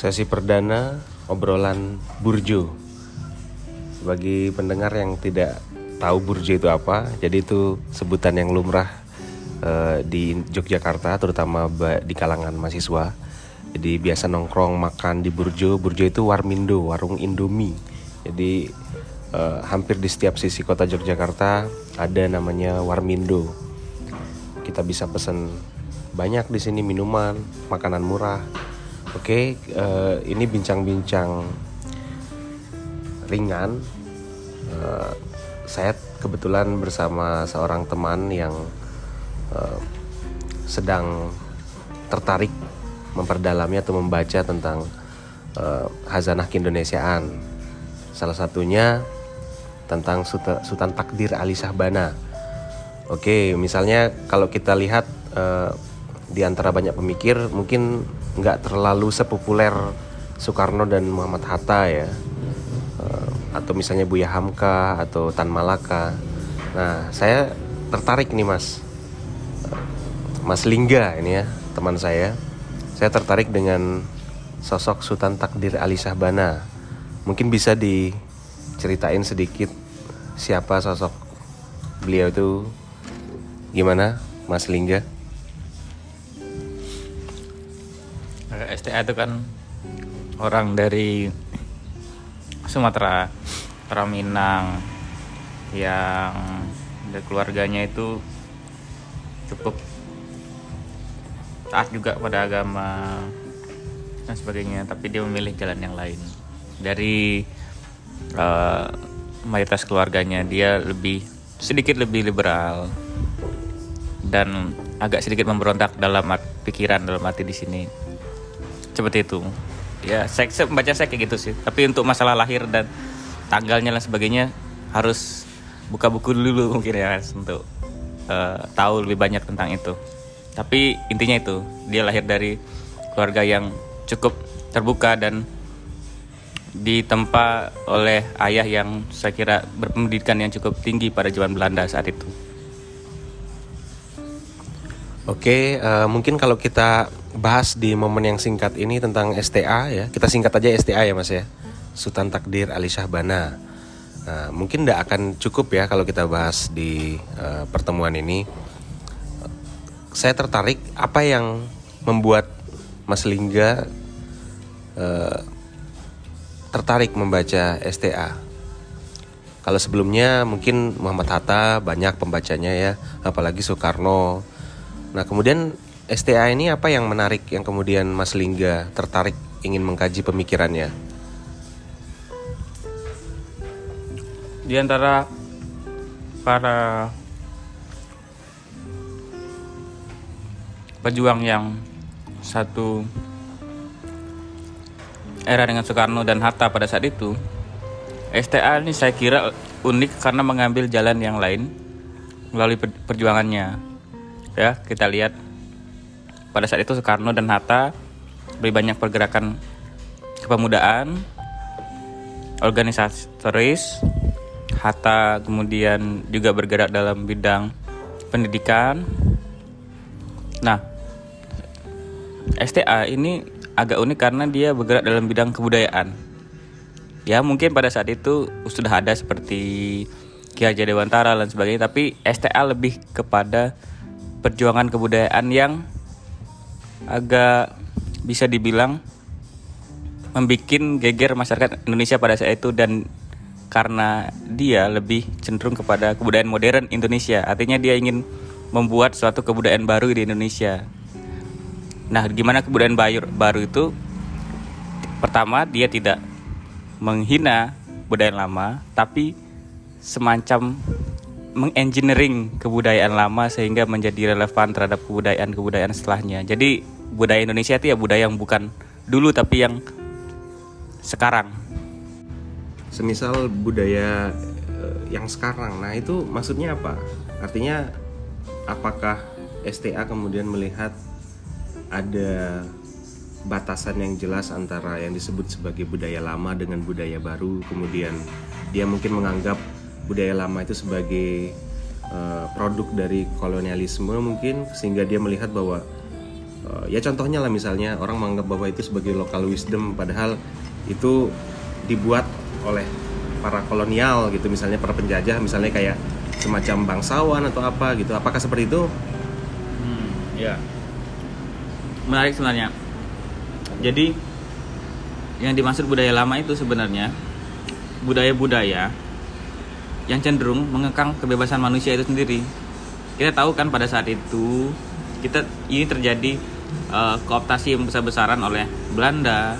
Sesi perdana obrolan burjo. Bagi pendengar yang tidak tahu burjo itu apa, jadi itu sebutan yang lumrah uh, di Yogyakarta, terutama di kalangan mahasiswa. Jadi biasa nongkrong makan di burjo. Burjo itu warmindo, warung Indomie. Jadi uh, hampir di setiap sisi kota Yogyakarta ada namanya warmindo. Kita bisa pesan banyak di sini minuman, makanan murah Oke, okay, uh, eh, ini bincang-bincang ringan. Uh, saya kebetulan bersama seorang teman yang uh, sedang tertarik memperdalami atau membaca tentang uh, hazanah keindonesiaan. Salah satunya tentang Sultan Takdir Ali Sahbana. Oke, okay, misalnya kalau kita lihat uh, di antara banyak pemikir mungkin nggak terlalu sepopuler Soekarno dan Muhammad Hatta ya. Uh, atau misalnya Buya Hamka atau Tan Malaka. Nah saya tertarik nih mas. Uh, Mas Lingga ini ya teman saya. Saya tertarik dengan sosok Sultan Takdir Ali Sahbana mungkin bisa diceritain sedikit siapa sosok beliau itu. Gimana Mas Lingga STA itu kan orang dari Sumatera, Minang yang dari keluarganya itu cukup taat juga pada agama dan sebagainya, tapi dia memilih jalan yang lain. Dari uh, mayoritas keluarganya dia lebih sedikit lebih liberal dan agak sedikit memberontak dalam pikiran dalam hati di sini seperti itu. Ya saya, saya membaca saya kayak gitu sih. Tapi untuk masalah lahir dan tanggalnya dan sebagainya harus buka buku dulu mungkin ya untuk uh, tahu lebih banyak tentang itu. Tapi intinya itu dia lahir dari keluarga yang cukup terbuka dan ditempa oleh ayah yang saya kira berpendidikan yang cukup tinggi pada zaman Belanda saat itu. Oke, uh, mungkin kalau kita bahas di momen yang singkat ini tentang STA ya. Kita singkat aja STA ya Mas ya. Sultan Takdir Ali Syahbana. Nah, mungkin tidak akan cukup ya kalau kita bahas di uh, pertemuan ini. Saya tertarik apa yang membuat Mas Lingga uh, tertarik membaca STA. Kalau sebelumnya mungkin Muhammad Hatta banyak pembacanya ya, apalagi Soekarno. Nah kemudian STA ini apa yang menarik yang kemudian Mas Lingga tertarik ingin mengkaji pemikirannya? Di antara para pejuang yang satu era dengan Soekarno dan Hatta pada saat itu, STA ini saya kira unik karena mengambil jalan yang lain melalui perjuangannya. Ya, kita lihat pada saat itu Soekarno dan Hatta lebih banyak pergerakan kepemudaan, organisatoris, Hatta kemudian juga bergerak dalam bidang pendidikan. Nah, STA ini agak unik karena dia bergerak dalam bidang kebudayaan. Ya mungkin pada saat itu sudah ada seperti Ki Hajar Dewantara dan sebagainya, tapi STA lebih kepada perjuangan kebudayaan yang agak bisa dibilang membuat geger masyarakat Indonesia pada saat itu dan karena dia lebih cenderung kepada kebudayaan modern Indonesia. Artinya dia ingin membuat suatu kebudayaan baru di Indonesia. Nah, gimana kebudayaan baru itu? Pertama, dia tidak menghina budaya lama, tapi semacam mengengineering kebudayaan lama sehingga menjadi relevan terhadap kebudayaan-kebudayaan setelahnya. Jadi budaya Indonesia itu ya budaya yang bukan dulu tapi yang sekarang. Semisal budaya eh, yang sekarang. Nah, itu maksudnya apa? Artinya apakah STA kemudian melihat ada batasan yang jelas antara yang disebut sebagai budaya lama dengan budaya baru kemudian dia mungkin menganggap budaya lama itu sebagai uh, produk dari kolonialisme mungkin sehingga dia melihat bahwa eh, ya contohnya lah misalnya orang menganggap bahwa itu sebagai local wisdom padahal itu dibuat oleh para kolonial gitu misalnya para penjajah misalnya kayak semacam bangsawan atau apa gitu apakah seperti itu Hmm, ya. Menarik sebenarnya. Jadi yang dimaksud budaya lama itu sebenarnya budaya-budaya yang cenderung mengekang kebebasan manusia itu sendiri. Kita tahu kan pada saat itu kita ini terjadi eh, kooptasi yang besar-besaran oleh Belanda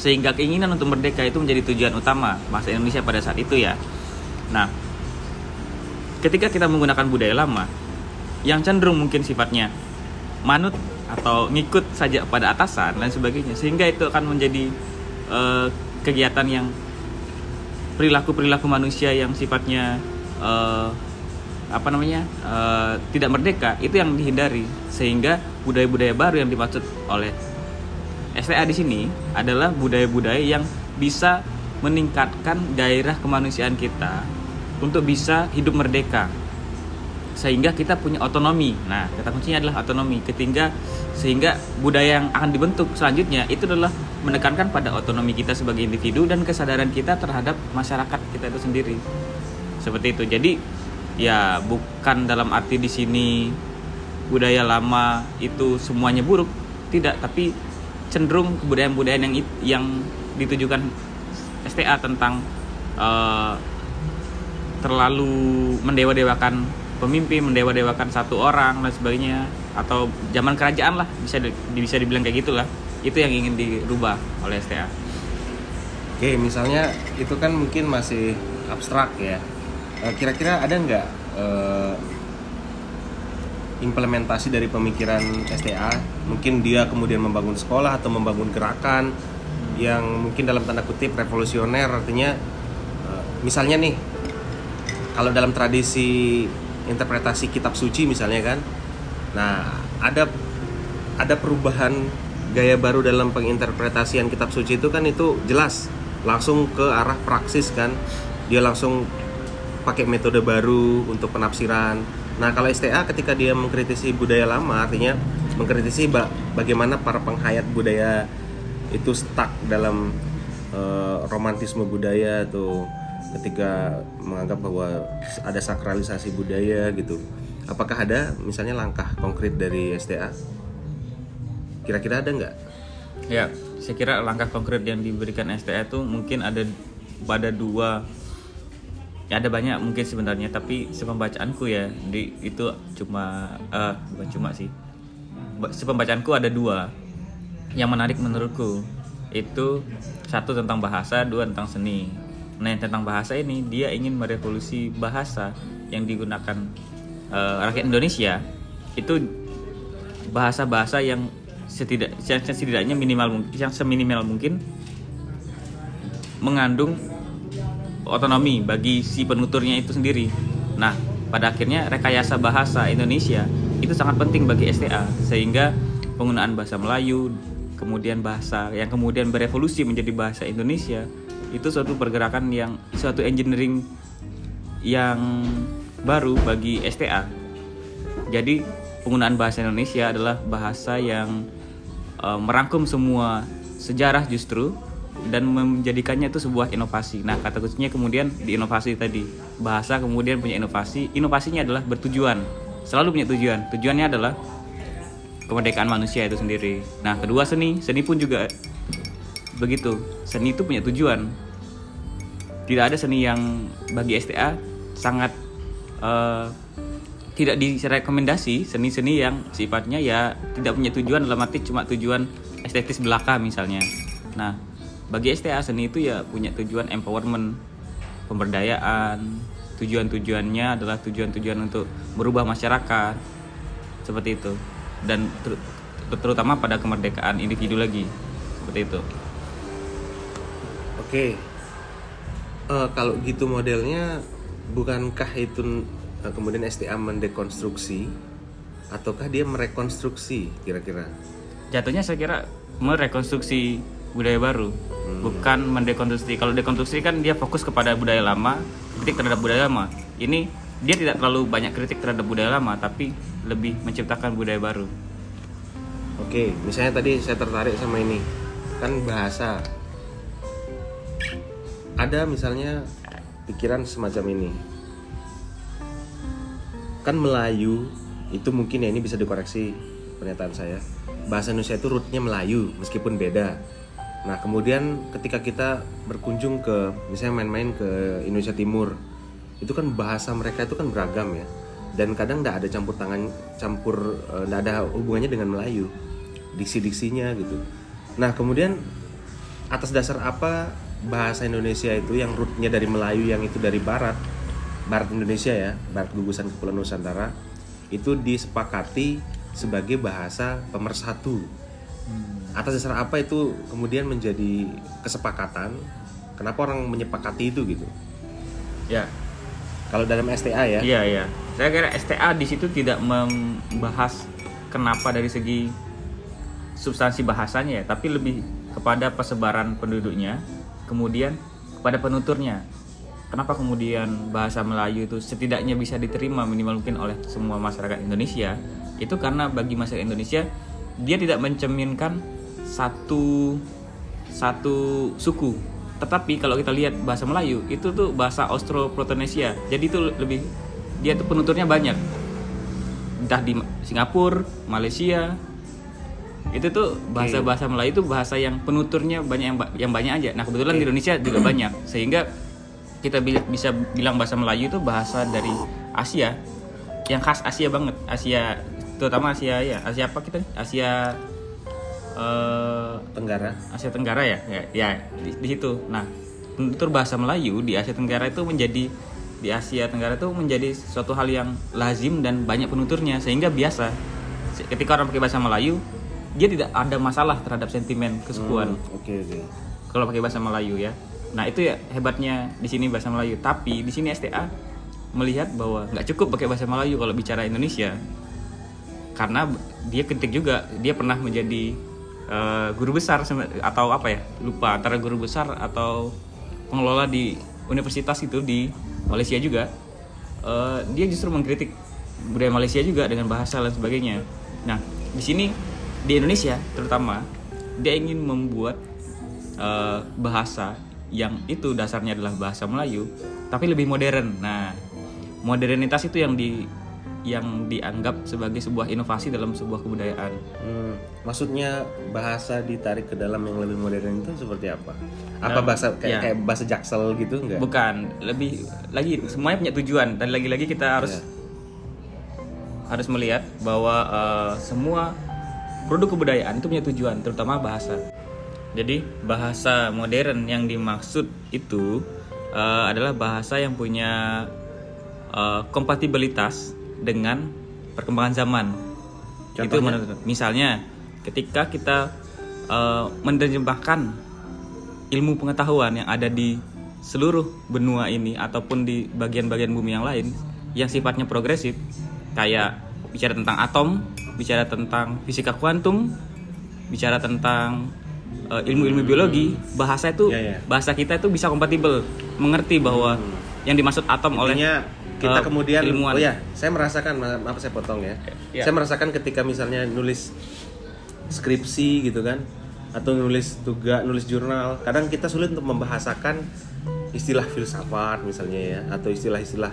sehingga keinginan untuk merdeka itu menjadi tujuan utama bangsa Indonesia pada saat itu ya. Nah, ketika kita menggunakan budaya lama yang cenderung mungkin sifatnya manut atau ngikut saja pada atasan dan sebagainya sehingga itu akan menjadi eh, kegiatan yang perilaku perilaku manusia yang sifatnya eh, apa namanya eh, tidak merdeka itu yang dihindari. Sehingga budaya-budaya baru yang dimaksud oleh STA di sini adalah budaya-budaya yang bisa meningkatkan gairah kemanusiaan kita untuk bisa hidup merdeka sehingga kita punya otonomi. Nah, kata kuncinya adalah otonomi. Ketika sehingga budaya yang akan dibentuk selanjutnya itu adalah menekankan pada otonomi kita sebagai individu dan kesadaran kita terhadap masyarakat kita itu sendiri. Seperti itu. Jadi ya bukan dalam arti di sini budaya lama itu semuanya buruk, tidak, tapi cenderung kebudayaan-budayaan yang yang ditujukan STA tentang eh, terlalu mendewa-dewakan pemimpin, mendewa-dewakan satu orang dan sebagainya atau zaman kerajaan lah bisa di- bisa dibilang kayak gitulah. Itu yang ingin dirubah oleh STA. oke misalnya itu kan mungkin masih abstrak ya Eh, kira-kira ada nggak eh, implementasi dari pemikiran STA mungkin dia kemudian membangun sekolah atau membangun gerakan yang mungkin dalam tanda kutip revolusioner artinya eh, misalnya nih kalau dalam tradisi interpretasi kitab suci misalnya kan. Nah ada ada perubahan gaya baru dalam penginterpretasian kitab suci itu kan itu jelas. Langsung ke arah praksis kan. Dia langsung pakai metode baru untuk penafsiran. Nah, kalau STA ketika dia mengkritisi budaya lama artinya mengkritisi ba- bagaimana para penghayat budaya itu stuck dalam eh, romantisme budaya tuh ketika menganggap bahwa ada sakralisasi budaya gitu. Apakah ada misalnya langkah konkret dari STA? Kira-kira ada nggak? Ya, saya kira langkah konkret yang diberikan STA itu mungkin ada pada dua ya ada banyak mungkin sebenarnya tapi sepembacaanku ya di itu cuma eh bukan cuma sih Ba- sepembacaanku ada dua yang menarik menurutku itu satu tentang bahasa dua tentang seni nah yang tentang bahasa ini dia ingin merevolusi bahasa yang digunakan eh, rakyat Indonesia itu bahasa-bahasa yang setidak yang setidaknya minimal mungkin yang seminimal mungkin mengandung otonomi bagi si penuturnya itu sendiri. Nah, pada akhirnya rekayasa bahasa Indonesia itu sangat penting bagi STA sehingga penggunaan bahasa Melayu kemudian bahasa yang kemudian berevolusi menjadi bahasa Indonesia itu suatu pergerakan yang suatu engineering yang baru bagi STA. Jadi penggunaan bahasa Indonesia adalah bahasa yang eh, merangkum semua sejarah justru dan menjadikannya itu sebuah inovasi. Nah, kata kuncinya kemudian di inovasi tadi. Bahasa kemudian punya inovasi. Inovasinya adalah bertujuan. Selalu punya tujuan. Tujuannya adalah kemerdekaan manusia itu sendiri. Nah, kedua seni. Seni pun juga begitu. Seni itu punya tujuan. Tidak ada seni yang bagi STA sangat eh, tidak direkomendasi seni-seni yang sifatnya ya tidak punya tujuan dalam arti cuma tujuan estetis belaka misalnya. Nah, bagi STA seni itu ya punya tujuan empowerment, pemberdayaan. Tujuan-tujuannya adalah tujuan-tujuan untuk merubah masyarakat. Seperti itu. Dan ter- terutama pada kemerdekaan individu lagi. Seperti itu. Oke. Eh, kalau gitu modelnya bukankah itu eh, kemudian STA mendekonstruksi ataukah dia merekonstruksi kira-kira? Jatuhnya saya kira merekonstruksi budaya baru, bukan mendekonstruksi. Kalau dekonstruksi kan dia fokus kepada budaya lama, kritik terhadap budaya lama. Ini dia tidak terlalu banyak kritik terhadap budaya lama, tapi lebih menciptakan budaya baru. Oke, misalnya tadi saya tertarik sama ini. Kan bahasa. Ada misalnya pikiran semacam ini. Kan Melayu itu mungkin ya ini bisa dikoreksi pernyataan saya. Bahasa Indonesia itu rootnya Melayu meskipun beda. Nah kemudian ketika kita berkunjung ke misalnya main-main ke Indonesia Timur, itu kan bahasa mereka itu kan beragam ya. Dan kadang tidak ada campur tangan, campur tidak ada hubungannya dengan Melayu, diksi-diksinya gitu. Nah kemudian atas dasar apa bahasa Indonesia itu yang rootnya dari Melayu yang itu dari Barat, Barat Indonesia ya, Barat gugusan Kepulauan Nusantara itu disepakati sebagai bahasa pemersatu. Atas dasar apa itu kemudian menjadi kesepakatan? Kenapa orang menyepakati itu gitu? Ya, Kalau dalam STA ya, Iya iya. Saya kira STA di situ tidak membahas kenapa dari segi substansi bahasanya ya, tapi lebih kepada persebaran penduduknya, kemudian kepada penuturnya. Kenapa kemudian bahasa Melayu itu setidaknya bisa diterima minimal mungkin oleh semua masyarakat Indonesia? Itu karena bagi masyarakat Indonesia dia tidak mencerminkan satu satu suku. Tetapi kalau kita lihat bahasa Melayu itu tuh bahasa Austro-Protonesia. Jadi itu lebih dia tuh penuturnya banyak. Entah di Singapura, Malaysia. Itu tuh bahasa-bahasa Melayu itu bahasa yang penuturnya banyak yang, yang banyak aja. Nah, kebetulan di Indonesia juga banyak. Sehingga kita bi- bisa bilang bahasa Melayu itu bahasa dari Asia yang khas Asia banget. Asia terutama Asia ya. Asia apa kita? Asia eh Tenggara. Asia Tenggara ya, ya, ya di, di situ. Nah, penutur bahasa Melayu di Asia Tenggara itu menjadi di Asia Tenggara itu menjadi suatu hal yang lazim dan banyak penuturnya sehingga biasa ketika orang pakai bahasa Melayu dia tidak ada masalah terhadap sentimen kesukuan Hmm, Oke oke. kalau pakai bahasa Melayu ya. Nah itu ya hebatnya di sini bahasa Melayu. Tapi di sini STA melihat bahwa nggak cukup pakai bahasa Melayu kalau bicara Indonesia, karena dia kritik juga. Dia pernah menjadi eh, guru besar atau apa ya? Lupa antara guru besar atau pengelola di universitas itu di Malaysia juga. Eh, dia justru mengkritik budaya Malaysia juga dengan bahasa dan sebagainya. Nah di sini di Indonesia terutama dia ingin membuat eh, bahasa yang itu dasarnya adalah bahasa Melayu tapi lebih modern. Nah, modernitas itu yang di yang dianggap sebagai sebuah inovasi dalam sebuah kebudayaan. Hmm, maksudnya bahasa ditarik ke dalam yang lebih modern itu seperti apa? Apa bahasa kayak, ya. kayak bahasa jaksel gitu enggak? Bukan, lebih lagi semuanya punya tujuan dan lagi-lagi kita harus Ya. harus melihat bahwa eh, semua produk kebudayaan itu punya tujuan, terutama bahasa. Jadi bahasa modern yang dimaksud itu eh, adalah bahasa yang punya eh, kompatibilitas dengan perkembangan zaman. Itu menurut misalnya ketika kita eh, menerjemahkan ilmu pengetahuan yang ada di seluruh benua ini ataupun di bagian-bagian bumi yang lain yang sifatnya progresif kayak bicara tentang atom, bicara tentang fisika kuantum, bicara tentang eh, ilmu-ilmu biologi, bahasa itu Ya, ya. bahasa kita itu bisa kompatibel, mengerti bahwa yang dimaksud atom oleh Intinya kita eh, kemudian ilmuwan. oh ya, saya merasakan maaf saya potong ya. Ya. Saya merasakan ketika misalnya nulis skripsi gitu kan atau nulis tugas, nulis jurnal, kadang kita sulit untuk membahasakan istilah filsafat misalnya ya atau istilah-istilah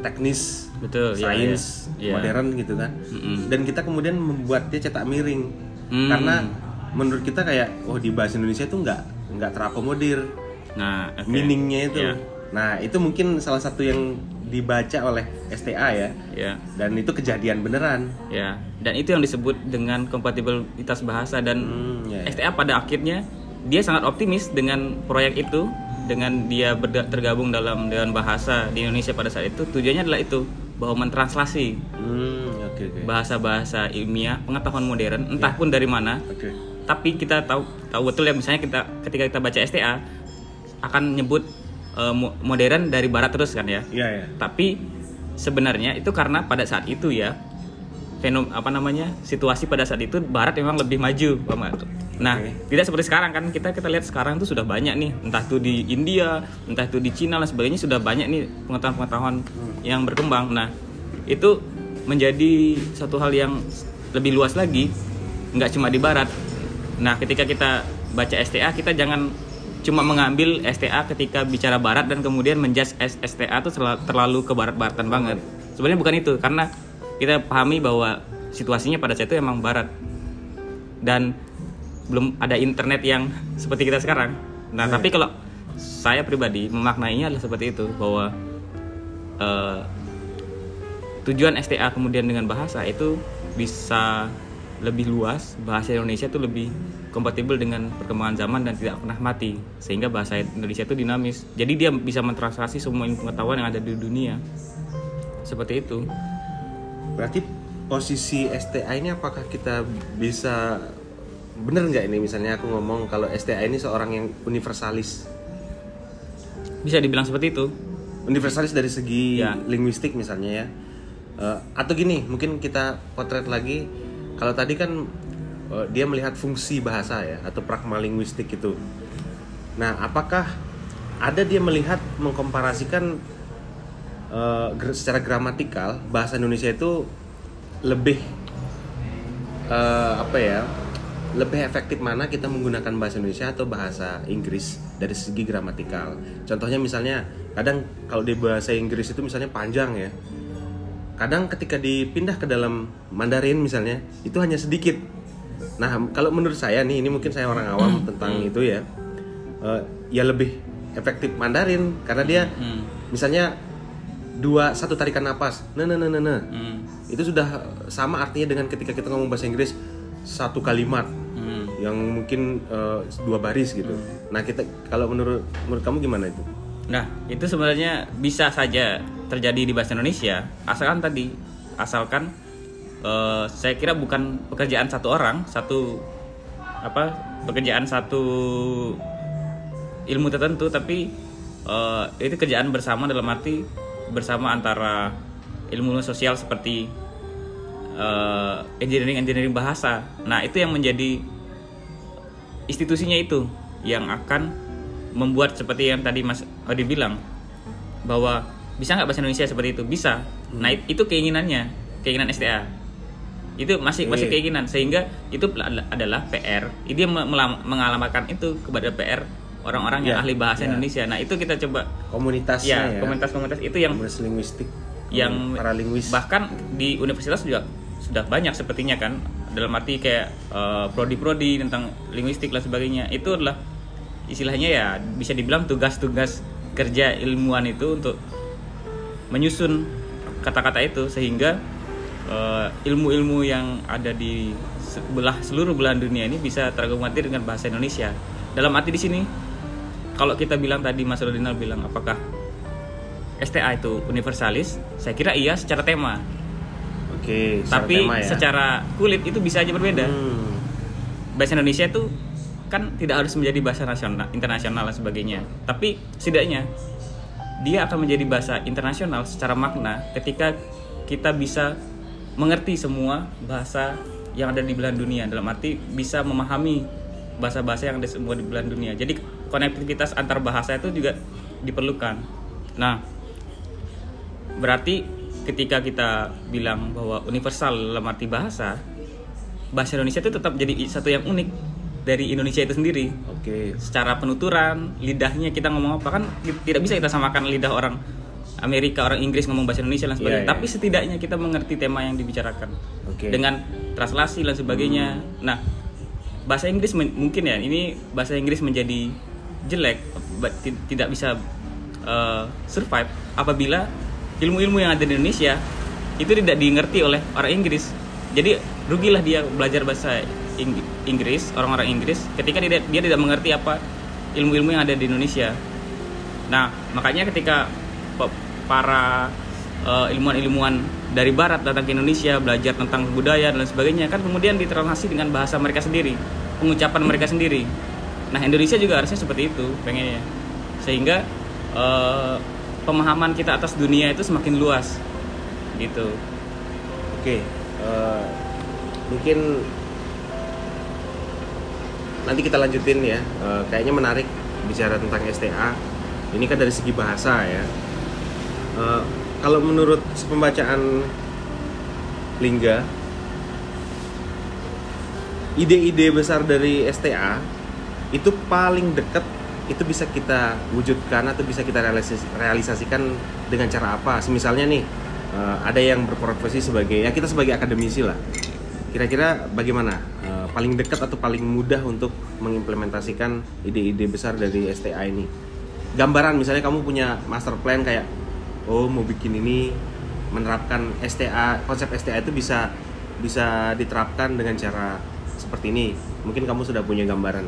teknis Betul, ya, sains ya. Ya. modern gitu kan. Mm-mm. Dan kita kemudian membuat dia cetak miring. Hmm. Karena menurut kita kayak oh di bahasa Indonesia itu nggak nggak terakomodir Nah, oke. meaningnya itu. Ya. Nah, itu mungkin salah satu yang dibaca oleh STA ya. Ya. Dan itu kejadian beneran. Ya, dan itu yang disebut dengan kompatibilitas bahasa dan Hmm, ya, ya. STA pada akhirnya dia sangat optimis dengan proyek itu, dengan dia tergabung dalam Dewan Bahasa di Indonesia pada saat itu. Tujuannya adalah itu bahwa mentranslasi Hmm, oke oke. bahasa-bahasa ilmiah, pengetahuan modern, entah pun dari mana. Oke. Tapi kita tahu tahu betul ya misalnya kita ketika kita baca STA akan nyebut mo- modern dari barat terus kan ya. Iya ya. Tapi sebenarnya itu karena pada saat itu ya fenom apa namanya situasi pada saat itu barat memang lebih maju Pak. Nah, Oke. tidak seperti sekarang kan kita kita lihat sekarang tuh sudah banyak nih entah itu di India, entah itu di Cina dan sebagainya sudah banyak nih pengetahuan-pengetahuan yang berkembang. Nah, itu menjadi satu hal yang lebih luas lagi nggak cuma di barat nah ketika kita baca STA kita jangan cuma mengambil STA ketika bicara barat dan kemudian menjudge STA itu terla- terlalu ke barat-baratan banget sebenarnya bukan itu karena kita pahami bahwa situasinya pada saat itu emang barat dan belum ada internet yang seperti kita sekarang. Nah, tapi kalau saya pribadi memaknainya adalah seperti itu bahwa eh, tujuan STA kemudian dengan bahasa itu bisa lebih luas, bahasa Indonesia itu lebih kompatibel dengan perkembangan zaman dan tidak pernah mati sehingga bahasa Indonesia itu dinamis. Jadi dia bisa mentranslasi semua ilmu pengetahuan yang ada di dunia. Seperti itu. Berarti posisi STA ini apakah kita bisa bener nggak ini misalnya aku ngomong kalau STA ini seorang yang universalis Bisa dibilang seperti itu. universalis dari segi Ya. linguistik misalnya ya Eh, atau gini mungkin kita potret lagi kalau tadi kan eh, dia melihat fungsi bahasa ya atau pragma linguistik itu nah apakah ada dia melihat mengkomparasikan ger- secara gramatikal bahasa Indonesia itu lebih eh, apa ya lebih efektif mana kita menggunakan bahasa Indonesia atau bahasa Inggris dari segi gramatikal. Contohnya misalnya kadang kalau di bahasa Inggris itu misalnya panjang ya. Kadang ketika dipindah ke dalam Mandarin misalnya itu hanya sedikit. Nah kalau menurut saya nih ini mungkin saya orang awam tentang itu ya. eh, ya lebih efektif Mandarin karena dia Hmm. misalnya dua satu tarikan napas, nah nah nah nah, nah. Hmm. itu sudah sama artinya dengan ketika kita ngomong bahasa Inggris satu kalimat Hmm. yang mungkin eh, dua baris gitu. Nah kita kalau menurut menurut kamu gimana itu? Nah, itu sebenarnya bisa saja terjadi di bahasa Indonesia, asalkan tadi, asalkan eh, saya kira bukan pekerjaan satu orang, satu apa pekerjaan satu ilmu tertentu, tapi eh, itu kerjaan bersama dalam arti bersama antara ilmu sosial seperti eh, engineering engineering bahasa. Nah, itu yang menjadi institusinya itu yang akan membuat seperti yang tadi Mas Odi bilang bahwa bisa nggak bahasa Indonesia seperti itu? Bisa. Nah it- itu keinginannya keinginan STA itu masih masih keinginan. Sehingga itu adalah PR dia mengalamatkan itu kepada PR orang-orang yang Ya, ahli bahasa ya. Indonesia nah itu kita coba Komunitasnya ya ya. komunitas-komunitas itu yang Komunitas linguistik. yang para linguis. bahkan di universitas juga sudah banyak sepertinya kan dalam arti kayak eh, prodi-prodi tentang linguistik dan sebagainya itu adalah istilahnya ya bisa dibilang tugas-tugas kerja ilmuwan itu untuk menyusun kata-kata itu sehingga eh, ilmu-ilmu yang ada di sebelah seluruh belahan dunia ini bisa terakomodir dengan bahasa Indonesia dalam arti di sini kalau kita bilang tadi Mas Rodinal bilang apakah STA itu universalis, saya kira iya secara tema. Oke, secara Tapi tema ya. secara kulit itu bisa aja berbeda. Hmm, Bahasa Indonesia itu kan tidak harus menjadi bahasa nasional, internasional dan sebagainya. Tapi setidaknya dia akan menjadi bahasa internasional secara makna ketika kita bisa mengerti semua bahasa yang ada di belahan dunia dalam arti bisa memahami bahasa-bahasa yang ada semua di belahan dunia. Jadi konektivitas antar bahasa itu juga diperlukan. Nah, berarti ketika kita bilang bahwa universal dalam arti bahasa, bahasa Indonesia itu tetap jadi satu yang unik dari Indonesia itu sendiri. Oke. Secara penuturan, lidahnya kita ngomong apa kan tidak bisa kita samakan lidah orang Amerika, orang Inggris ngomong bahasa Indonesia dan sebagainya. Iya, iya. Tapi setidaknya kita mengerti tema yang dibicarakan. Oke. Dengan translasi dan sebagainya. Nah, bahasa Inggris mungkin ya ini bahasa Inggris menjadi jelek, tidak bisa uh, survive apabila ilmu-ilmu yang ada di Indonesia itu tidak dimengerti oleh orang Inggris. Jadi rugilah dia belajar bahasa Ing- Inggris, orang-orang Inggris ketika dia, dia tidak mengerti apa ilmu-ilmu yang ada di Indonesia. Nah, makanya ketika para eh, ilmuwan-ilmuwan dari barat datang ke Indonesia belajar tentang budaya dan sebagainya kan kemudian ditranslasi dengan bahasa mereka sendiri, pengucapan mereka sendiri. Nah, Indonesia juga harusnya seperti itu pengennya. Sehingga eh, pemahaman kita atas dunia itu semakin luas. Gitu. Oke. eh, mungkin nanti kita lanjutin ya. Eh, kayaknya menarik bicara tentang STA. Ini kan dari segi bahasa ya. Eh, kalau menurut pembacaan Lingga, ide-ide besar dari STA itu paling dekat itu bisa kita wujudkan atau bisa kita realisasi- realisasikan dengan cara apa? Misalnya nih eh, ada yang berprofesi sebagai ya kita sebagai akademisi lah. Kira-kira bagaimana? Eh, paling dekat atau paling mudah untuk mengimplementasikan ide-ide besar dari STA ini? Gambaran misalnya kamu punya master plan kayak oh mau bikin ini menerapkan STA konsep STA itu bisa bisa diterapkan dengan cara seperti ini. Mungkin kamu sudah punya gambaran.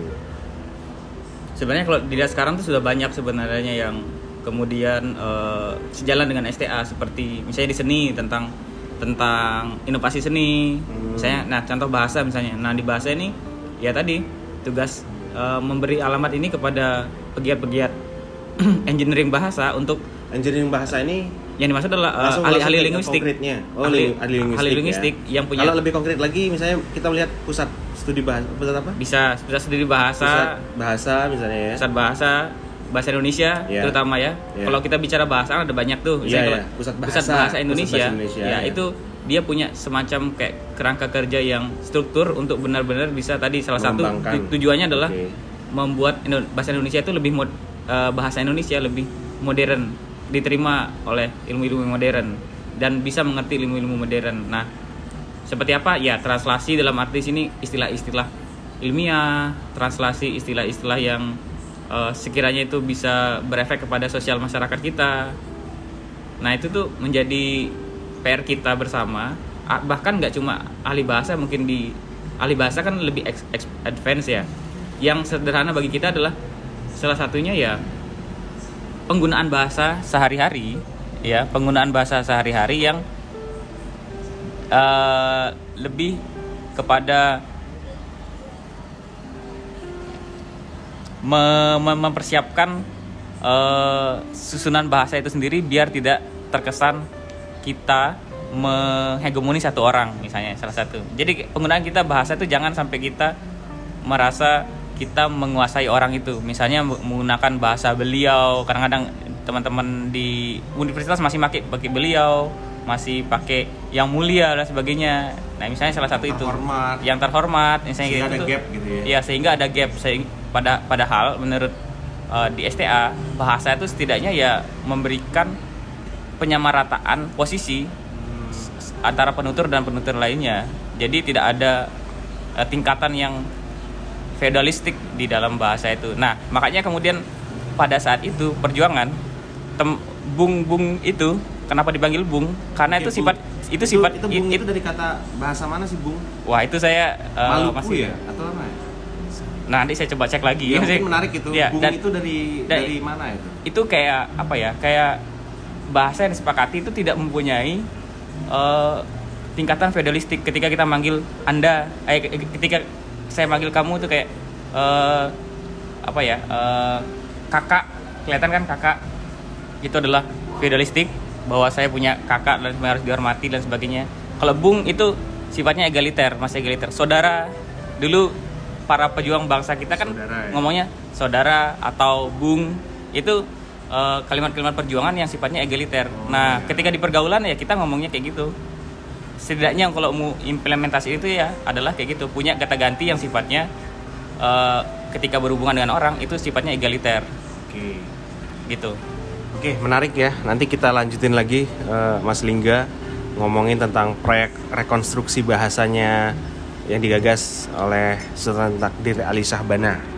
Sebenarnya kalau dilihat sekarang tuh sudah banyak sebenarnya yang kemudian eh, sejalan dengan STA seperti misalnya di seni tentang tentang inovasi seni. Hmm. Misalnya nah contoh bahasa misalnya. Nah di bahasa ini ya tadi tugas eh, memberi alamat ini kepada pegiat-pegiat engineering bahasa untuk Engineering bahasa ini yang dimaksud adalah eh, ahli-ahli linguistik. Oh, ahli, li- ahli linguistik. ahli ya. linguistik yang punya Kalau lebih konkret lagi misalnya kita melihat pusat studi bahasa pusat apa? bisa bisa studi Pusat bahasa, bahasa misalnya ya. pusat bahasa bahasa Indonesia Iya. terutama ya. Iya. Kalau kita bicara bahasa ada banyak tuh. Misalnya iya. kalau Pusat pusat bahasa, bahasa pusat Indonesia, bahasa Indonesia, ya iya. itu dia punya semacam kayak kerangka kerja yang struktur untuk benar-benar bisa tadi salah satu tujuannya adalah Oke. membuat Indo- bahasa Indonesia itu lebih mod- eh, bahasa Indonesia lebih modern diterima oleh ilmu-ilmu modern dan bisa mengerti ilmu-ilmu modern. Nah, seperti apa? Ya, translasi dalam arti sini istilah-istilah ilmiah, translasi istilah-istilah yang eh, sekiranya itu bisa berefek kepada sosial masyarakat kita. Nah, itu tuh menjadi PR kita bersama. Ah, Bahkan nggak cuma ahli bahasa, mungkin di ahli bahasa kan lebih ex- ex- advance ya. Yang sederhana bagi kita adalah salah satunya ya penggunaan bahasa sehari-hari ya penggunaan bahasa sehari-hari yang eh, lebih kepada me- me- mempersiapkan eh, susunan bahasa itu sendiri biar tidak terkesan kita menghegemoni satu orang misalnya salah satu. Jadi penggunaan kita bahasa itu jangan sampai kita merasa kita menguasai orang itu. Misalnya menggunakan bahasa beliau. Kadang-kadang teman-teman di universitas masih pakai pakai beliau masih pakai yang mulia dan sebagainya. Nah misalnya salah satu itu. Terhormat. yang terhormat misalnya Sehingga gitu. ada gap gitu ya. Iya, sehingga ada gap. Sehing- pada padahal menurut eh, di STA bahasa itu setidaknya ya memberikan penyamarataan posisi s- antara penutur dan penutur lainnya. Jadi tidak ada eh, tingkatan yang feudalistik di dalam bahasa itu. Nah makanya kemudian pada saat itu perjuangan tem bung bung itu kenapa dipanggil bung? Karena Oke, itu Bung. sifat itu sifat itu, bung it- itu dari kata bahasa mana sih bung? Wah itu saya eh, Maluku masih ya? Atau apa ya? nah nanti saya coba cek lagi. Ya, mungkin menarik itu. Ya, bung dan itu dari dan- dari mana itu? itu kayak apa ya kayak bahasa yang disepakati itu tidak mempunyai eh, tingkatan feudalistik ketika kita manggil anda eh, ke- ketika saya manggil kamu itu kayak eh, apa ya eh, kakak. Kelihatan kan kakak? Itu adalah feudalistik bahwa saya punya kakak dan harus dihormati dan sebagainya kalau bung itu sifatnya egaliter masih egaliter saudara dulu para pejuang bangsa kita kan Saudara, ya. ngomongnya saudara atau bung itu eh, kalimat-kalimat perjuangan yang sifatnya egaliter. Oh, nah, iya. ketika di pergaulan ya kita ngomongnya kayak gitu. Setidaknya kalau mau implementasi itu ya adalah kayak gitu, punya kata ganti yang sifatnya eh, ketika berhubungan dengan orang itu sifatnya egaliter oke gitu. Oke, menarik ya. Nanti kita lanjutin lagi eh, Mas Lingga ngomongin tentang proyek rekonstruksi bahasanya yang digagas oleh Sultan Takdir Ali Syahbana.